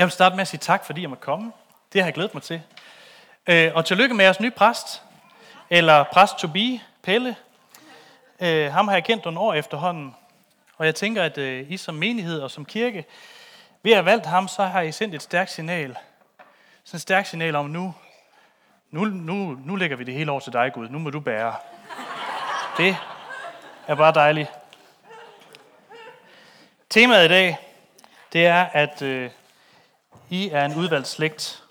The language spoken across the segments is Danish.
Jeg vil starte med at sige tak, fordi jeg måtte komme. Det har jeg glædet mig til. Øh, og tillykke med jeres nye præst, eller præst to be, Pelle. Øh, ham har jeg kendt nogle år efterhånden. Og jeg tænker, at øh, I som menighed og som kirke, ved at have valgt ham, så har I sendt et stærkt signal. Sådan et stærkt signal om, nu, nu, nu, nu lægger vi det hele over til dig, Gud. Nu må du bære. Det er bare dejligt. Temaet i dag, det er, at øh, i er en udvalgt slægt.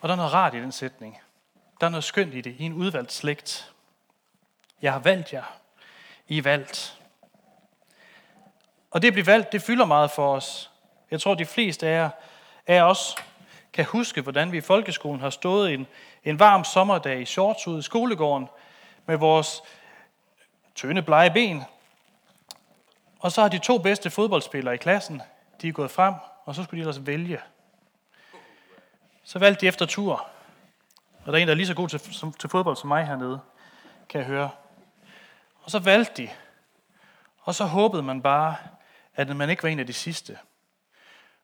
Og der er noget rart i den sætning. Der er noget skønt i det. I er en udvalgt slægt. Jeg har valgt jer. I er valgt. Og det at blive valgt, det fylder meget for os. Jeg tror, de fleste af jer, af os kan huske, hvordan vi i folkeskolen har stået en, en varm sommerdag i shorts ude i skolegården med vores tynde blege ben. Og så har de to bedste fodboldspillere i klassen, de er gået frem, og så skulle de ellers vælge. Så valgte de efter tur. Og der er en, der er lige så god til, som, til fodbold som mig hernede, kan jeg høre. Og så valgte de. Og så håbede man bare, at man ikke var en af de sidste.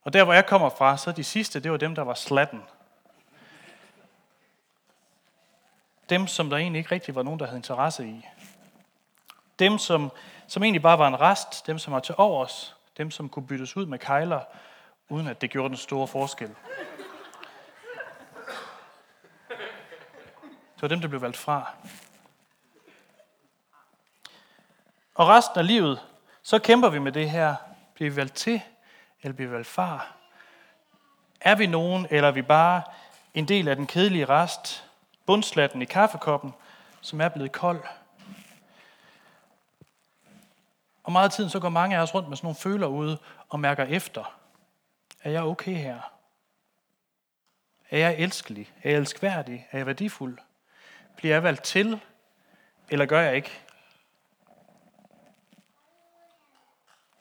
Og der, hvor jeg kommer fra, så de sidste, det var dem, der var slatten. Dem, som der egentlig ikke rigtig var nogen, der havde interesse i. Dem, som, som egentlig bare var en rest. Dem, som var til overs. Dem, som kunne byttes ud med kejler, uden at det gjorde den store forskel. Det var dem, der blev valgt fra. Og resten af livet, så kæmper vi med det her. Bliver vi valgt til, eller bliver vi valgt fra? Er vi nogen, eller er vi bare en del af den kedelige rest, bundslatten i kaffekoppen, som er blevet kold? Og meget af tiden så går mange af os rundt med sådan nogle føler ude og mærker efter. Er jeg okay her? Er jeg elskelig? Er jeg elskværdig? Er jeg værdifuld? Bliver jeg valgt til, eller gør jeg ikke?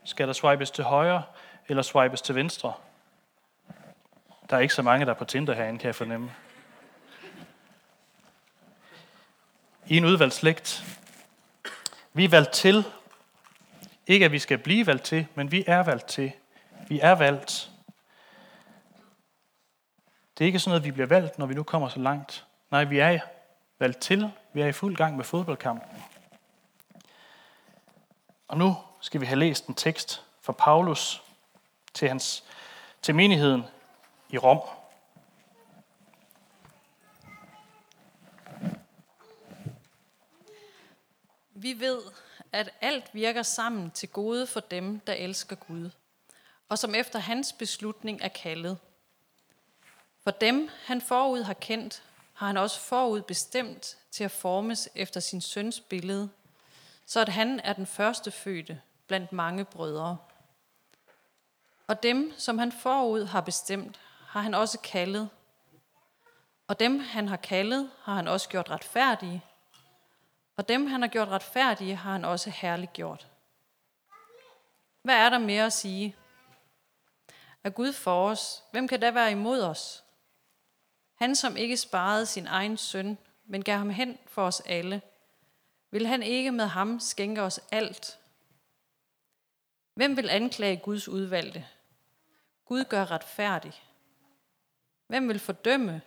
Skal der swipes til højre, eller swipes til venstre? Der er ikke så mange, der er på Tinder herinde, kan jeg fornemme. I en udvalgt slægt. Vi er valgt til. Ikke at vi skal blive valgt til, men vi er valgt til. Vi er valgt. Det er ikke sådan noget, vi bliver valgt, når vi nu kommer så langt. Nej, vi er valgt til. Vi er i fuld gang med fodboldkampen. Og nu skal vi have læst en tekst fra Paulus til, hans, til menigheden i Rom. Vi ved, at alt virker sammen til gode for dem, der elsker Gud, og som efter hans beslutning er kaldet. For dem, han forud har kendt, har han også forud bestemt til at formes efter sin søns billede, så at han er den første fødte blandt mange brødre. Og dem, som han forud har bestemt, har han også kaldet. Og dem, han har kaldet, har han også gjort retfærdige. Og dem, han har gjort retfærdige, har han også herligt gjort. Hvad er der mere at sige? Er Gud for os? Hvem kan da være imod os? Han, som ikke sparede sin egen søn, men gav ham hen for os alle, vil han ikke med ham skænke os alt? Hvem vil anklage Guds udvalgte? Gud gør retfærdig. Hvem vil fordømme?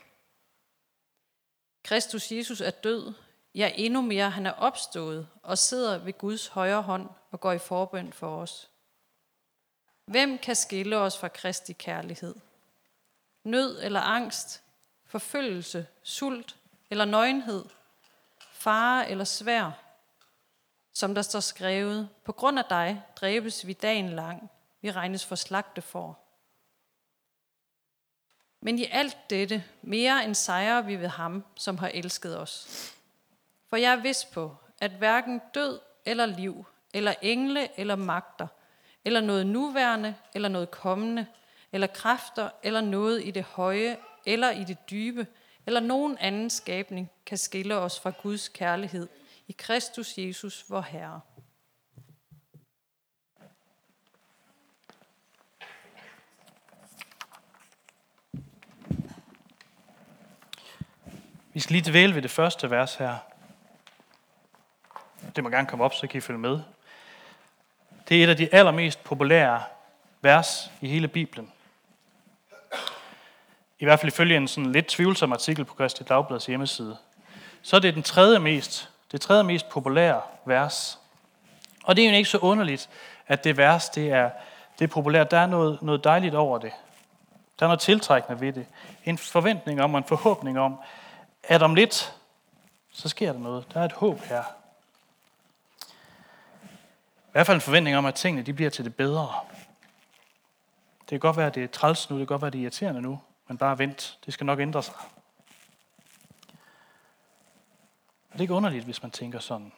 Kristus Jesus er død, ja endnu mere, han er opstået og sidder ved Guds højre hånd og går i forbøn for os. Hvem kan skille os fra Kristi kærlighed? Nød eller angst, forfølgelse, sult eller nøgenhed, fare eller svær, som der står skrevet, på grund af dig dræbes vi dagen lang, vi regnes for slagte for. Men i alt dette mere end sejrer vi ved ham, som har elsket os. For jeg er vidst på, at hverken død eller liv, eller engle eller magter, eller noget nuværende eller noget kommende, eller kræfter eller noget i det høje eller i det dybe, eller nogen anden skabning kan skille os fra Guds kærlighed i Kristus Jesus, vor Herre. Vi skal lige dvæle ved det første vers her. Det må gerne komme op, så kan I følge med. Det er et af de allermest populære vers i hele Bibelen. I hvert fald ifølge en sådan lidt tvivlsom artikel på Kristi Dagbladets hjemmeside. Så er det den tredje mest, det tredje mest populære vers. Og det er jo ikke så underligt, at det vers det er, det er populært. Der er noget, noget dejligt over det. Der er noget tiltrækkende ved det. En forventning om og en forhåbning om, at om lidt, så sker der noget. Der er et håb her. Hvert fald en forventning om, at tingene de bliver til det bedre. Det kan godt være, at det er træls nu, det kan godt være, at det er irriterende nu, men bare vent. Det skal nok ændre sig. Og det er ikke underligt, hvis man tænker sådan.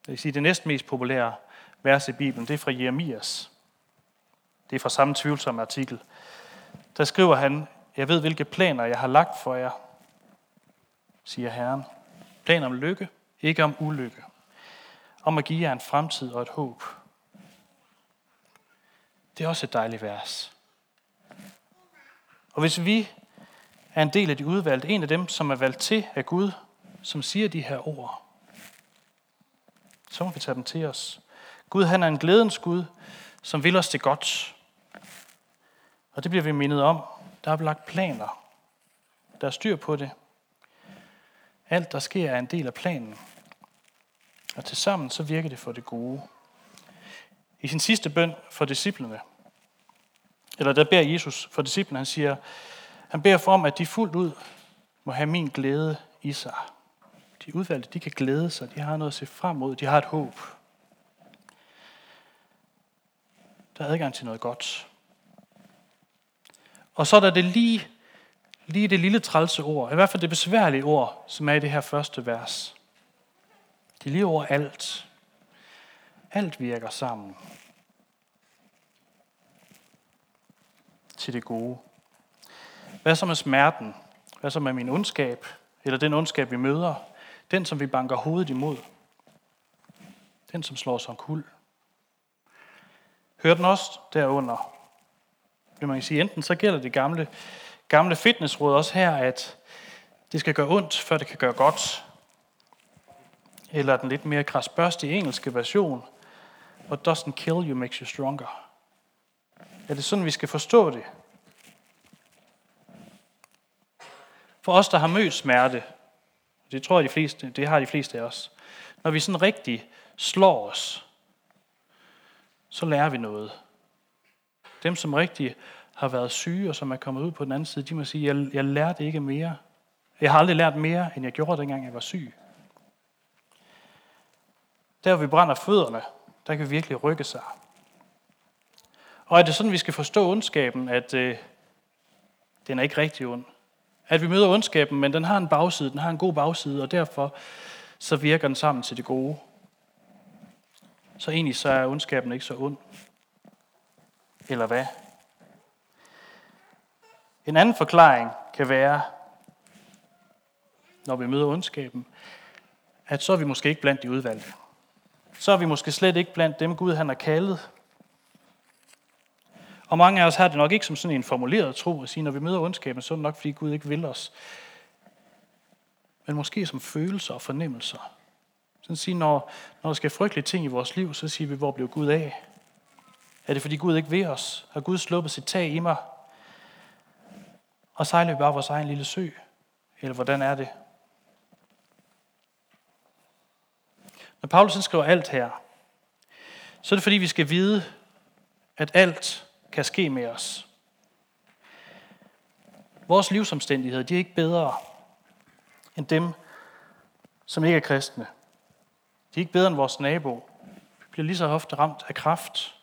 Det vil sige, det næst mest populære vers i Bibelen, det er fra Jeremias. Det er fra samme tvivlsomme artikel. Der skriver han, jeg ved, hvilke planer jeg har lagt for jer, siger Herren. Planer om lykke, ikke om ulykke. Om at give jer en fremtid og et håb. Det er også et dejligt vers. Og hvis vi er en del af de udvalgte, en af dem, som er valgt til af Gud, som siger de her ord, så må vi tage dem til os. Gud, han er en glædens Gud, som vil os det godt. Og det bliver vi mindet om. Der er lagt planer. Der er styr på det. Alt, der sker, er en del af planen. Og til sammen så virker det for det gode. I sin sidste bøn for disciplene, eller der beder Jesus for disciplene, han siger, han beder for om, at de fuldt ud må have min glæde i sig. De udvalgte, de kan glæde sig, de har noget at se frem mod, de har et håb. Der er adgang til noget godt. Og så er der det lige, lige det lille trælse ord, i hvert fald det besværlige ord, som er i det her første vers. Det lige over alt. Alt virker sammen. Til det gode. Hvad så med smerten? Hvad så med min ondskab? Eller den ondskab, vi møder? Den, som vi banker hovedet imod? Den, som slår som kul? Hører den også derunder? Det man kan sige, enten så gælder det gamle, gamle fitnessråd også her, at det skal gøre ondt, før det kan gøre godt. Eller den lidt mere krasbørstige engelske version, What doesn't kill you makes you stronger. Er det sådan, vi skal forstå det? For os, der har mødt smerte, det tror jeg, de fleste, det har de fleste af os, når vi sådan rigtig slår os, så lærer vi noget. Dem, som rigtig har været syge, og som er kommet ud på den anden side, de må sige, jeg, jeg lærte ikke mere. Jeg har aldrig lært mere, end jeg gjorde, dengang jeg var syg. Der, hvor vi brænder fødderne, der kan virkelig rykke sig. Og er det sådan, vi skal forstå ondskaben, at øh, den er ikke rigtig ond? At vi møder ondskaben, men den har en bagside, den har en god bagside, og derfor så virker den sammen til det gode. Så egentlig så er ondskaben ikke så ond. Eller hvad? En anden forklaring kan være, når vi møder ondskaben, at så er vi måske ikke blandt de udvalgte. Så er vi måske slet ikke blandt dem, Gud han har kaldet. Og mange af os har det nok ikke som sådan en formuleret tro at sige, når vi møder ondskaben, så er det nok, fordi Gud ikke vil os. Men måske som følelser og fornemmelser. Sådan at sige, når, når der sker frygtelige ting i vores liv, så siger vi, hvor blev Gud af? Er det fordi Gud ikke ved os? Har Gud sluppet sit tag i mig? Og sejler vi bare vores egen lille sø? Eller hvordan er det? Når Paulus skriver alt her, så er det fordi, vi skal vide, at alt kan ske med os. Vores livsomstændigheder, de er ikke bedre end dem, som ikke er kristne. De er ikke bedre end vores nabo. Vi bliver lige så ofte ramt af kraft.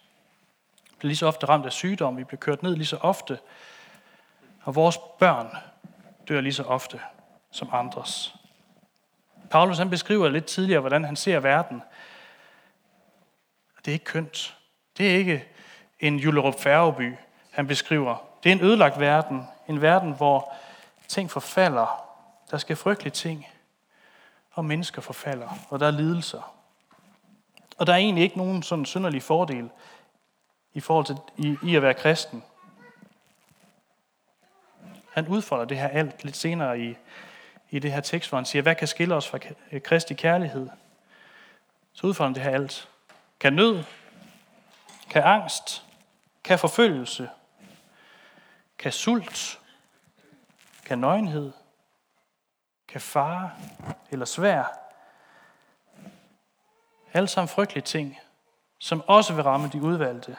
Vi bliver lige så ofte ramt af sygdom. Vi bliver kørt ned lige så ofte. Og vores børn dør lige så ofte som andres. Paulus han beskriver lidt tidligere, hvordan han ser verden. Det er ikke kønt. Det er ikke en Jullerup Færgeby, han beskriver. Det er en ødelagt verden. En verden, hvor ting forfalder. Der sker frygtelige ting. Og mennesker forfalder. Og der er lidelser. Og der er egentlig ikke nogen sådan synderlig fordel i forhold til i, i at være kristen. Han udfolder det her alt lidt senere i, i det her tekst, hvor han siger, hvad kan skille os fra øh, Kristi kærlighed? Så udfordrer det her alt. Kan nød, kan angst, kan forfølgelse, kan sult, kan nøgenhed, kan fare eller svær. Alle sammen frygtelige ting, som også vil ramme de udvalgte.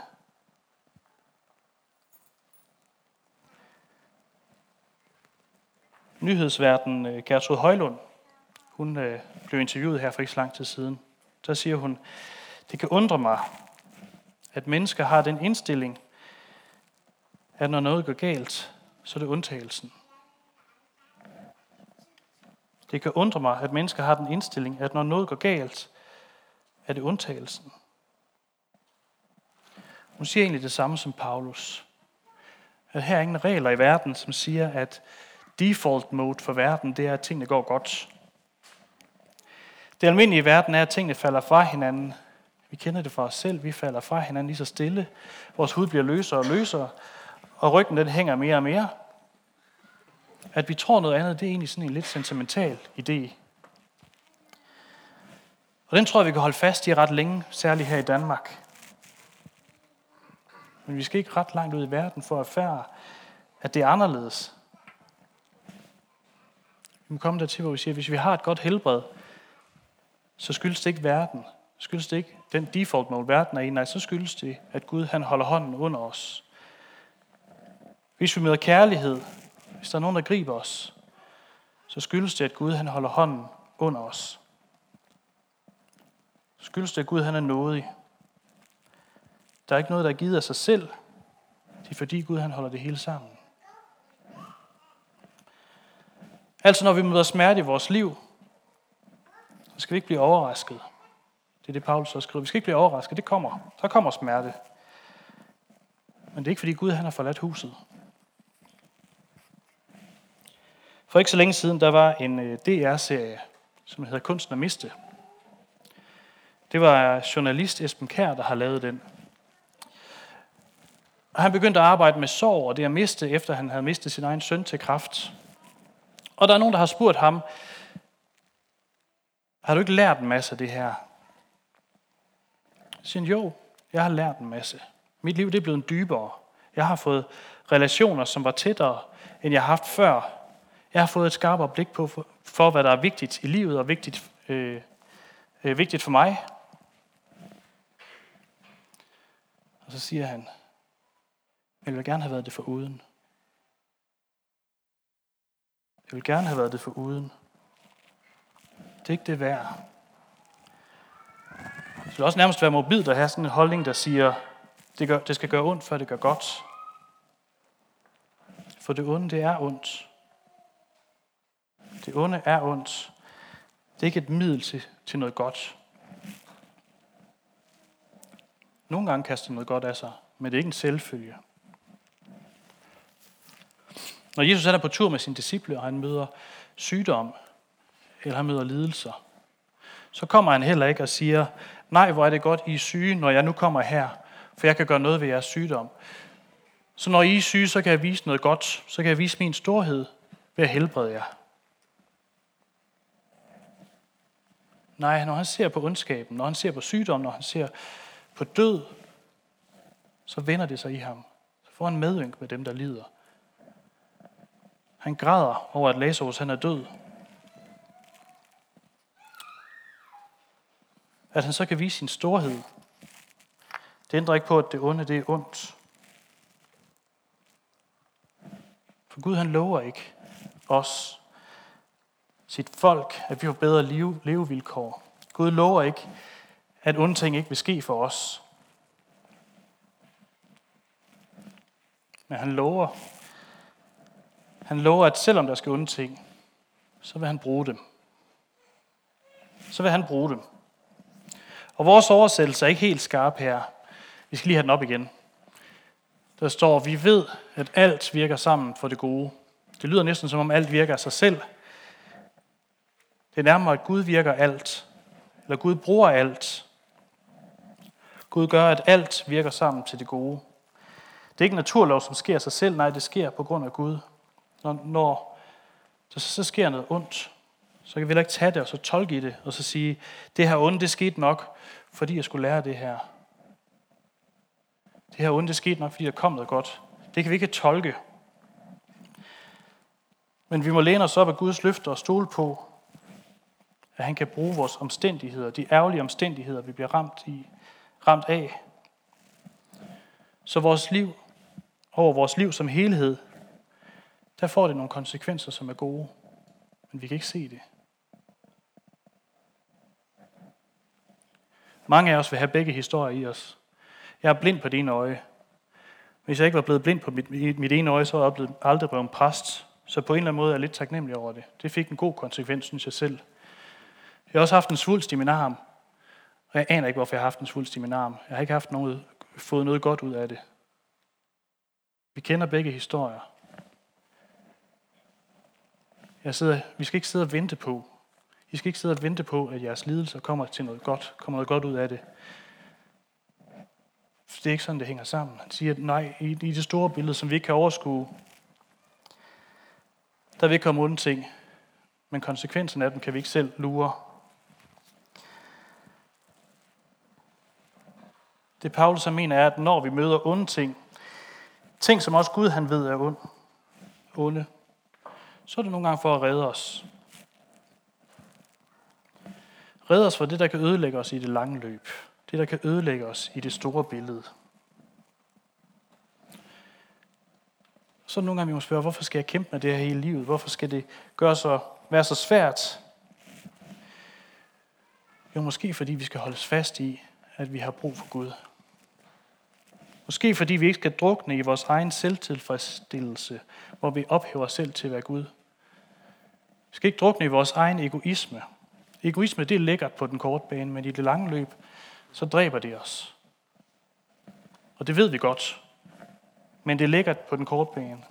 Nyhedsverden øh, Gertrud Højlund, hun øh, blev interviewet her for ikke så lang tid siden. Så siger hun, det kan undre mig, at mennesker har den indstilling, at når noget går galt, så er det undtagelsen. Det kan undre mig, at mennesker har den indstilling, at når noget går galt, er det undtagelsen. Hun siger egentlig det samme som Paulus. At her er ingen regler i verden, som siger, at default mode for verden, det er, at tingene går godt. Det almindelige i verden er, at tingene falder fra hinanden. Vi kender det fra os selv. Vi falder fra hinanden lige så stille. Vores hud bliver løsere og løsere, og ryggen den hænger mere og mere. At vi tror noget andet, det er egentlig sådan en lidt sentimental idé. Og den tror jeg, vi kan holde fast i ret længe, særligt her i Danmark. Men vi skal ikke ret langt ud i verden for at erfare, at det er anderledes. Vi må komme dertil, hvor vi siger, at hvis vi har et godt helbred, så skyldes det ikke verden. Skyldes det ikke den default mode, verden er i. Nej, så skyldes det, at Gud han holder hånden under os. Hvis vi møder kærlighed, hvis der er nogen, der griber os, så skyldes det, at Gud han holder hånden under os. Så skyldes det, at Gud han er nådig. Der er ikke noget, der er givet af sig selv. Det er fordi Gud han holder det hele sammen. Altså når vi møder smerte i vores liv, så skal vi ikke blive overrasket. Det er det, Paulus også skriver. Vi skal ikke blive overrasket. Det kommer. Så kommer smerte. Men det er ikke, fordi Gud han har forladt huset. For ikke så længe siden, der var en øh, DR-serie, som hedder Kunsten at miste. Det var journalist Esben Kær, der har lavet den. Og han begyndte at arbejde med sorg og det at miste, efter han havde mistet sin egen søn til kraft. Og der er nogen, der har spurgt ham, har du ikke lært en masse af det her? Jeg siger, jo, jeg har lært en masse. Mit liv det er blevet dybere. Jeg har fået relationer, som var tættere, end jeg har haft før. Jeg har fået et skarpere blik på, for, for hvad der er vigtigt i livet og vigtigt, øh, øh, vigtigt for mig. Og så siger han, jeg vil gerne have været det for uden. Jeg vil gerne have været det for uden. Det er ikke det værd. Det vil også nærmest være morbid at have sådan en holdning, der siger, det, gør, det skal gøre ondt, før det gør godt. For det onde, det er ondt. Det onde er ondt. Det er ikke et middel til, til noget godt. Nogle gange kaster noget godt af sig, men det er ikke en selvfølge. Når Jesus er på tur med sine disciple, og han møder sygdom, eller han møder lidelser, så kommer han heller ikke og siger, nej, hvor er det godt, I er syge, når jeg nu kommer her, for jeg kan gøre noget ved jeres sygdom. Så når I er syge, så kan jeg vise noget godt, så kan jeg vise min storhed ved at helbrede jer. Nej, når han ser på ondskaben, når han ser på sygdom, når han ser på død, så vender det sig i ham. Så får han medynk med dem, der lider. Han græder over, at Lazarus han er død. At han så kan vise sin storhed, det ændrer ikke på, at det onde det er ondt. For Gud han lover ikke os, sit folk, at vi får bedre liv, levevilkår. Gud lover ikke, at onde ting ikke vil ske for os. Men han lover, han lover, at selvom der skal onde ting, så vil han bruge dem. Så vil han bruge dem. Og vores oversættelse er ikke helt skarp her. Vi skal lige have den op igen. Der står, vi ved, at alt virker sammen for det gode. Det lyder næsten som om alt virker af sig selv. Det er nærmere, at Gud virker alt. Eller Gud bruger alt. Gud gør, at alt virker sammen til det gode. Det er ikke naturlov, som sker af sig selv. Nej, det sker på grund af Gud. Når, når der så sker noget ondt, så kan vi ikke tage det og så tolke i det, og så sige, det her onde, det skete nok, fordi jeg skulle lære det her. Det her onde, det skete nok, fordi der kom noget godt. Det kan vi ikke tolke. Men vi må læne os op af Guds løfter og stole på, at han kan bruge vores omstændigheder, de ærgerlige omstændigheder, vi bliver ramt, i, ramt af. Så vores liv, over vores liv som helhed, der får det nogle konsekvenser, som er gode. Men vi kan ikke se det. Mange af os vil have begge historier i os. Jeg er blind på det ene øje. Hvis jeg ikke var blevet blind på mit, mit ene øje, så var jeg aldrig blevet præst. Så på en eller anden måde er jeg lidt taknemmelig over det. Det fik en god konsekvens, synes jeg selv. Jeg har også haft en svulst i min arm. Og jeg aner ikke, hvorfor jeg har haft en svulst i min arm. Jeg har ikke haft noget, fået noget godt ud af det. Vi kender begge historier. Jeg sidder, vi skal ikke sidde og vente på. I skal ikke sidde og vente på, at jeres lidelser kommer til noget godt, kommer noget godt ud af det. Det er ikke sådan, det hænger sammen. Han siger, at nej, i, i det store billede, som vi ikke kan overskue, der vil komme onde ting, men konsekvensen af dem kan vi ikke selv lure. Det Paulus han mener er, at når vi møder onde ting, ting som også Gud han ved er ond, onde, så er det nogle gange for at redde os. Redde os fra det, der kan ødelægge os i det lange løb. Det, der kan ødelægge os i det store billede. Så nogle gange vi må spørge, hvorfor skal jeg kæmpe med det her hele livet? Hvorfor skal det gøre så, være så svært? Jo, måske fordi vi skal holdes fast i, at vi har brug for Gud. Måske fordi vi ikke skal drukne i vores egen selvtilfredsstillelse, hvor vi ophæver os selv til at være Gud. Vi skal ikke drukne i vores egen egoisme. Egoisme, det er lækkert på den korte bane, men i det lange løb, så dræber det os. Og det ved vi godt. Men det er lækkert på den korte bane.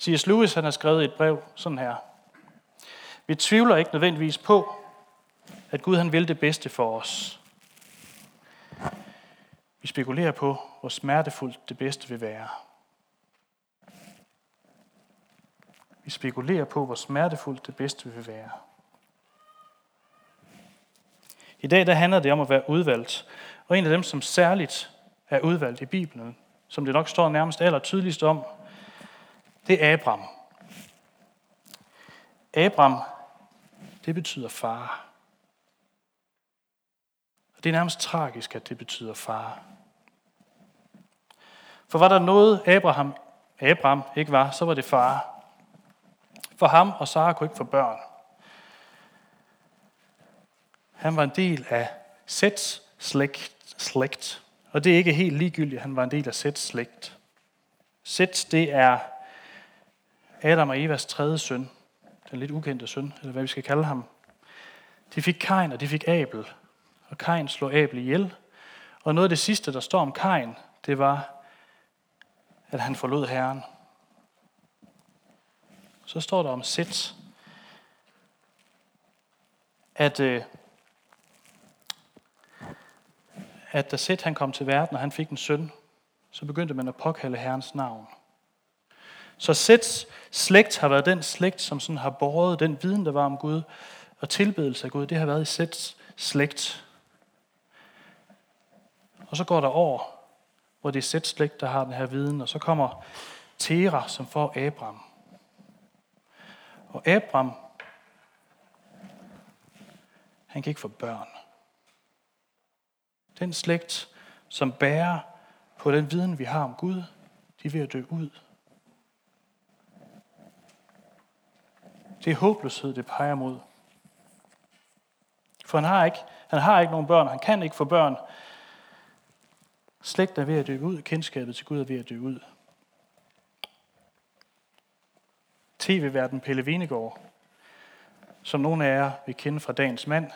C.S. Lewis han har skrevet et brev sådan her. Vi tvivler ikke nødvendigvis på, at Gud han vil det bedste for os. Vi spekulerer på, hvor smertefuldt det bedste vil være. Vi spekulerer på, hvor smertefuldt det bedste vil være. I dag der handler det om at være udvalgt. Og en af dem, som særligt er udvalgt i Bibelen, som det nok står nærmest aller tydeligst om, det er Abraham. Abraham, det betyder far. Og det er nærmest tragisk, at det betyder far. For var der noget, Abraham, Abraham ikke var, så var det far. For ham og Sara kunne ikke få børn. Han var en del af Sets slægt, slægt. Og det er ikke helt ligegyldigt, at han var en del af Sets slægt. Set, det er Adam og Evas tredje søn. Den lidt ukendte søn, eller hvad vi skal kalde ham. De fik Kain, og de fik Abel. Og Kain slog Abel ihjel. Og noget af det sidste, der står om Kain, det var, at han forlod Herren. Så står der om sæt, at øh, at da Sæt han kom til verden, og han fik en søn, så begyndte man at påkalde Herrens navn. Så Sæts slægt har været den slægt, som sådan har båret den viden, der var om Gud, og tilbedelse af Gud, det har været i Sæts slægt. Og så går der år, hvor det er Sæts slægt, der har den her viden, og så kommer Tera, som får Abraham. Og Abraham, han kan ikke få børn. Den slægt, som bærer på den viden, vi har om Gud, de er ved at dø ud. Det er håbløshed, det peger mod. For han har ikke, han har ikke nogen børn, han kan ikke få børn. Slægten er ved at dø ud, kendskabet til Gud er ved at dø ud. TV-verden Pelle Venegård, som nogle af jer vil kende fra dagens mand,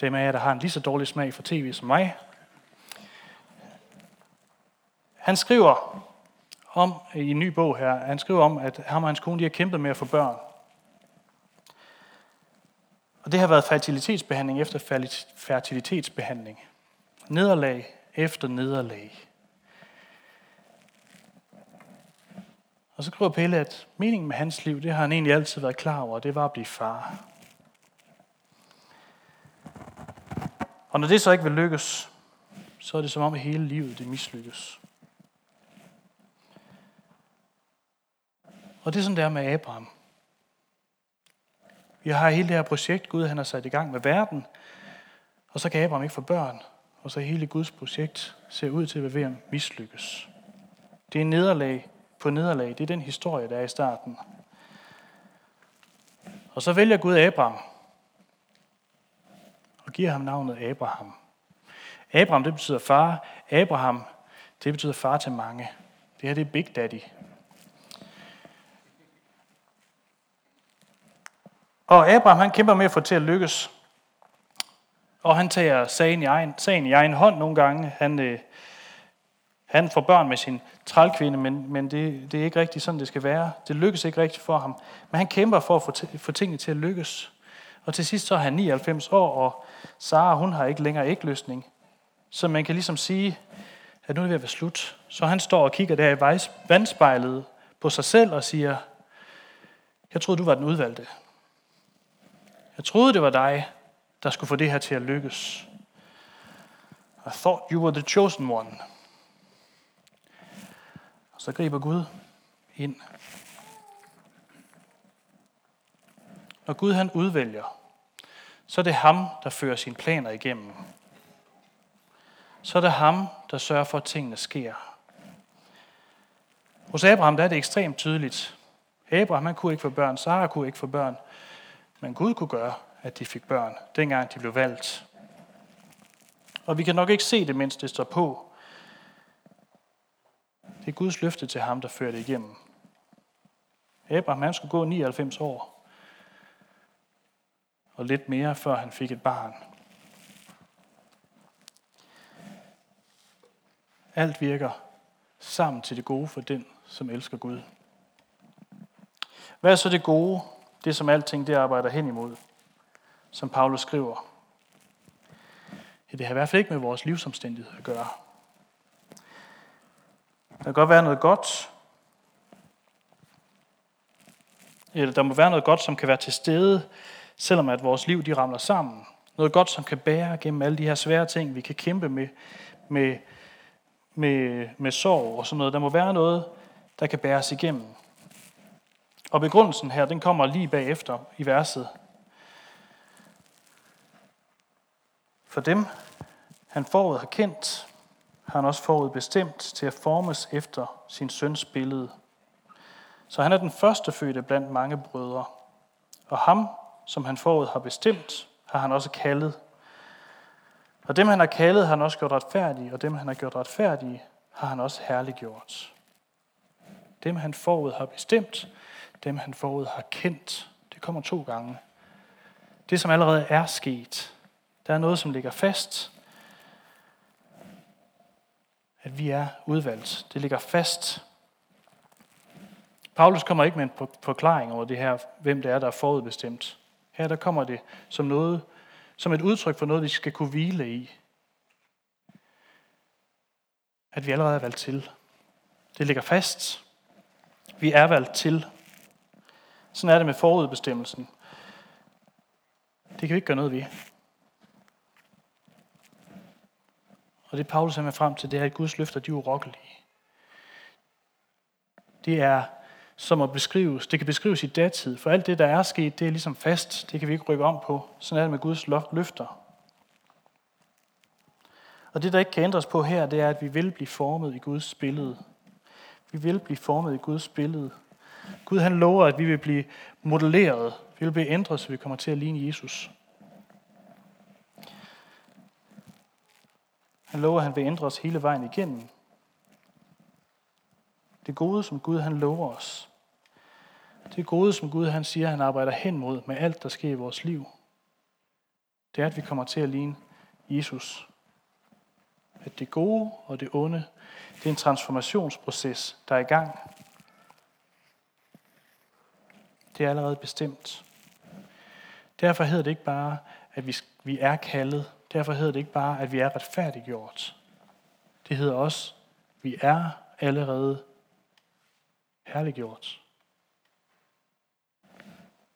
dem af jer, der har en lige så dårlig smag for tv som mig. Han skriver om, i en ny bog her, han skriver om, at ham og hans kone de har kæmpet med at få børn. Og det har været fertilitetsbehandling efter fertilitetsbehandling. Nederlag efter nederlag. Og så skriver Pelle, at meningen med hans liv, det har han egentlig altid været klar over, det var at blive far. Og når det så ikke vil lykkes, så er det som om, at hele livet det mislykkes. Og det er sådan, der med Abraham. Vi har hele det her projekt, Gud han har sat i gang med verden, og så kan Abraham ikke få børn, og så hele Guds projekt ser ud til at være ved at mislykkes. Det er nederlag på nederlag. Det er den historie, der er i starten. Og så vælger Gud Abraham og giver ham navnet Abraham. Abraham, det betyder far. Abraham, det betyder far til mange. Det her, det er Big Daddy. Og Abraham, han kæmper med at få til at lykkes. Og han tager sagen i egen, sagen i egen hånd nogle gange. Han, øh, han får børn med sin trælkvinde, men, men det, det er ikke rigtigt sådan, det skal være. Det lykkes ikke rigtigt for ham. Men han kæmper for at få, få tingene til at lykkes. Og til sidst så er han 99 år, og Sara, hun har ikke længere ægløsning. Så man kan ligesom sige, at nu er det ved at være slut. Så han står og kigger der i vandspejlet på sig selv og siger, jeg troede, du var den udvalgte. Jeg troede, det var dig, der skulle få det her til at lykkes. I thought you were the chosen one. Så griber Gud ind. Når Gud han udvælger, så er det ham, der fører sine planer igennem. Så er det ham, der sørger for, at tingene sker. Hos Abraham der er det ekstremt tydeligt. Abraham han kunne ikke få børn, Sara kunne ikke få børn, men Gud kunne gøre, at de fik børn, dengang de blev valgt. Og vi kan nok ikke se det, mens det står på. Det er Guds løfte til ham, der fører det igennem. Abraham han skulle gå 99 år. Og lidt mere, før han fik et barn. Alt virker sammen til det gode for den, som elsker Gud. Hvad er så det gode, det som alting det arbejder hen imod, som Paulus skriver? Ja, det har i hvert fald ikke med vores livsomstændighed at gøre. Der kan godt være noget godt, eller der må være noget godt, som kan være til stede, selvom at vores liv de ramler sammen. Noget godt, som kan bære gennem alle de her svære ting, vi kan kæmpe med, med, med, med sorg og sådan noget. Der må være noget, der kan bæres igennem. Og begrundelsen her, den kommer lige bagefter i verset. For dem, han forud har kendt, har han også forudbestemt til at formes efter sin søns billede. Så han er den første fødte blandt mange brødre. Og ham, som han forud har bestemt, har han også kaldet. Og dem, han har kaldet, har han også gjort retfærdige, og dem, han har gjort retfærdige, har han også herliggjort. Dem, han forud har bestemt, dem, han forud har kendt. Det kommer to gange. Det, som allerede er sket. Der er noget, som ligger fast, at vi er udvalgt. Det ligger fast. Paulus kommer ikke med en forklaring over det her, hvem det er, der er forudbestemt. Her der kommer det som noget, som et udtryk for noget, vi skal kunne hvile i. At vi allerede er valgt til. Det ligger fast. Vi er valgt til. Sådan er det med forudbestemmelsen. Det kan vi ikke gøre noget ved. Og det Paulus er med frem til, det er, at Guds løfter, de er urokkelige. Det er som at beskrives, det kan beskrives i datid, for alt det, der er sket, det er ligesom fast, det kan vi ikke rykke om på. Sådan er det med Guds løfter. Og det, der ikke kan ændres på her, det er, at vi vil blive formet i Guds billede. Vi vil blive formet i Guds billede. Gud han lover, at vi vil blive modelleret. Vi vil blive ændret, så vi kommer til at ligne Jesus. Han lover, at han vil ændre os hele vejen igennem. Det gode, som Gud han lover os. Det gode, som Gud han siger, han arbejder hen mod med alt, der sker i vores liv. Det er, at vi kommer til at ligne Jesus. At det gode og det onde, det er en transformationsproces, der er i gang. Det er allerede bestemt. Derfor hedder det ikke bare, at vi, vi er kaldet. Derfor hedder det ikke bare, at vi er retfærdiggjort. Det hedder også, at vi er allerede herliggjort.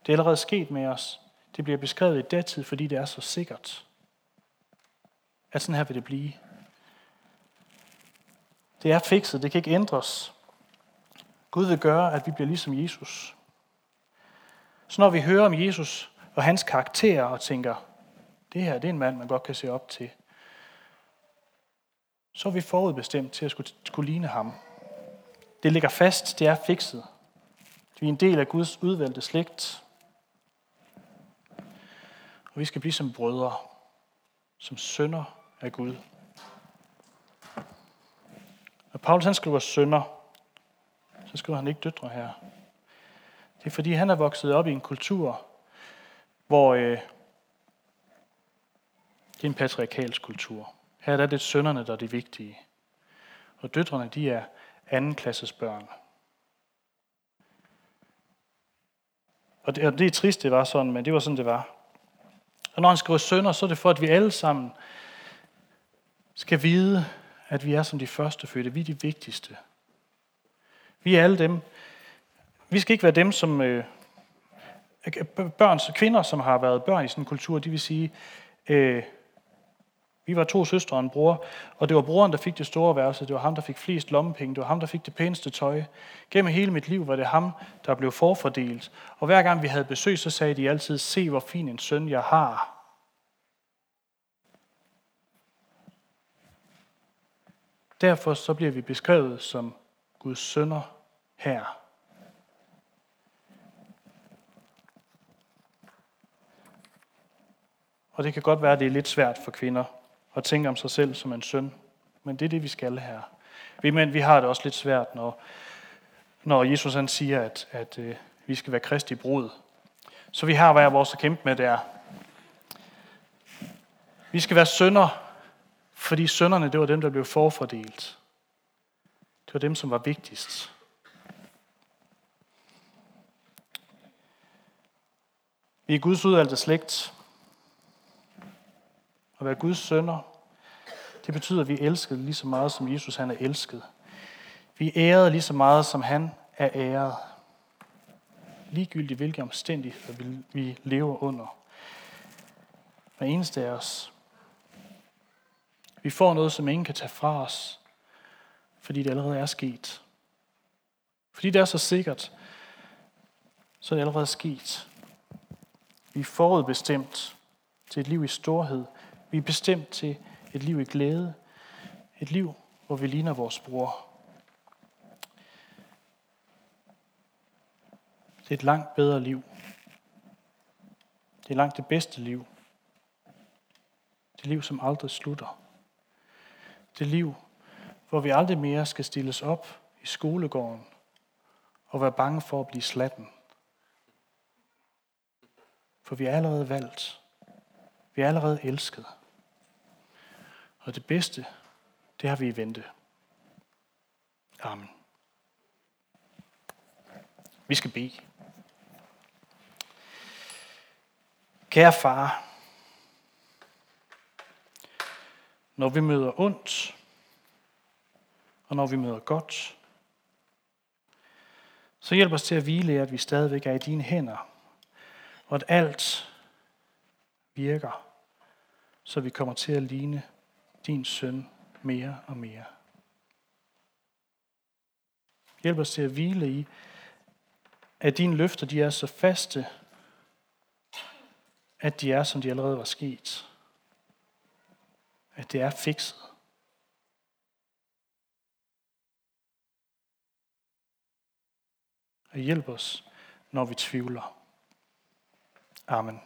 Det er allerede sket med os. Det bliver beskrevet i datid, fordi det er så sikkert. At sådan her vil det blive. Det er fikset, det kan ikke ændres. Gud vil gøre, at vi bliver ligesom Jesus. Så når vi hører om Jesus og hans karakter og tænker, det her det er en mand, man godt kan se op til, så er vi forudbestemt til at skulle, skulle ligne ham. Det ligger fast, det er fikset. Vi er en del af Guds udvalgte slægt. Og vi skal blive som brødre, som sønner af Gud. Når Paulus han skriver sønner, så skriver han ikke døtre her. Det er fordi, han er vokset op i en kultur, hvor øh, det er en patriarkalsk kultur. Her er det sønderne, der er de vigtige. Og døtrene, de er andenklasses børn. Og det, og det er trist, det var sådan, men det var sådan, det var. Og når han skriver sønder, så er det for, at vi alle sammen skal vide, at vi er som de første fødte. Vi er de vigtigste. Vi er alle dem. Vi skal ikke være dem, som øh, børn, kvinder, som har været børn i sådan en kultur, de vil sige, øh, vi var to søstre og en bror, og det var broren, der fik det store værelse. Det var ham, der fik flest lommepenge. Det var ham, der fik det pæneste tøj. Gennem hele mit liv var det ham, der blev forfordelt. Og hver gang vi havde besøg, så sagde de altid, se hvor fin en søn jeg har. Derfor så bliver vi beskrevet som Guds sønner her. Og det kan godt være, at det er lidt svært for kvinder og tænke om sig selv som en søn. Men det er det, vi skal her. Vi, men vi har det også lidt svært, når, når Jesus han siger, at, at øh, vi skal være kristi brud. Så vi har hver vores at kæmpe med der. Vi skal være sønder, fordi sønderne, det var dem, der blev forfordelt. Det var dem, som var vigtigst. Vi er Guds udvalgte slægt, at være Guds sønner, det betyder, at vi er elsket lige så meget, som Jesus han er elsket. Vi er æret lige så meget, som han er æret. Ligegyldigt hvilke omstændigheder vi lever under. Hver eneste af os. Vi får noget, som ingen kan tage fra os, fordi det allerede er sket. Fordi det er så sikkert, så er det allerede sket. Vi er forudbestemt til et liv i storhed, vi er bestemt til et liv i glæde. Et liv, hvor vi ligner vores bror. Det er et langt bedre liv. Det er langt det bedste liv. Det liv, som aldrig slutter. Det liv, hvor vi aldrig mere skal stilles op i skolegården og være bange for at blive slatten. For vi er allerede valgt. Vi er allerede elskede. Og det bedste, det har vi i vente. Amen. Vi skal bede. Kære far, når vi møder ondt, og når vi møder godt, så hjælp os til at hvile, at vi stadigvæk er i dine hænder, og at alt virker, så vi kommer til at ligne din søn mere og mere. Hjælp os til at hvile i, at dine løfter de er så faste, at de er, som de allerede var sket. At det er fikset. Og hjælp os, når vi tvivler. Amen.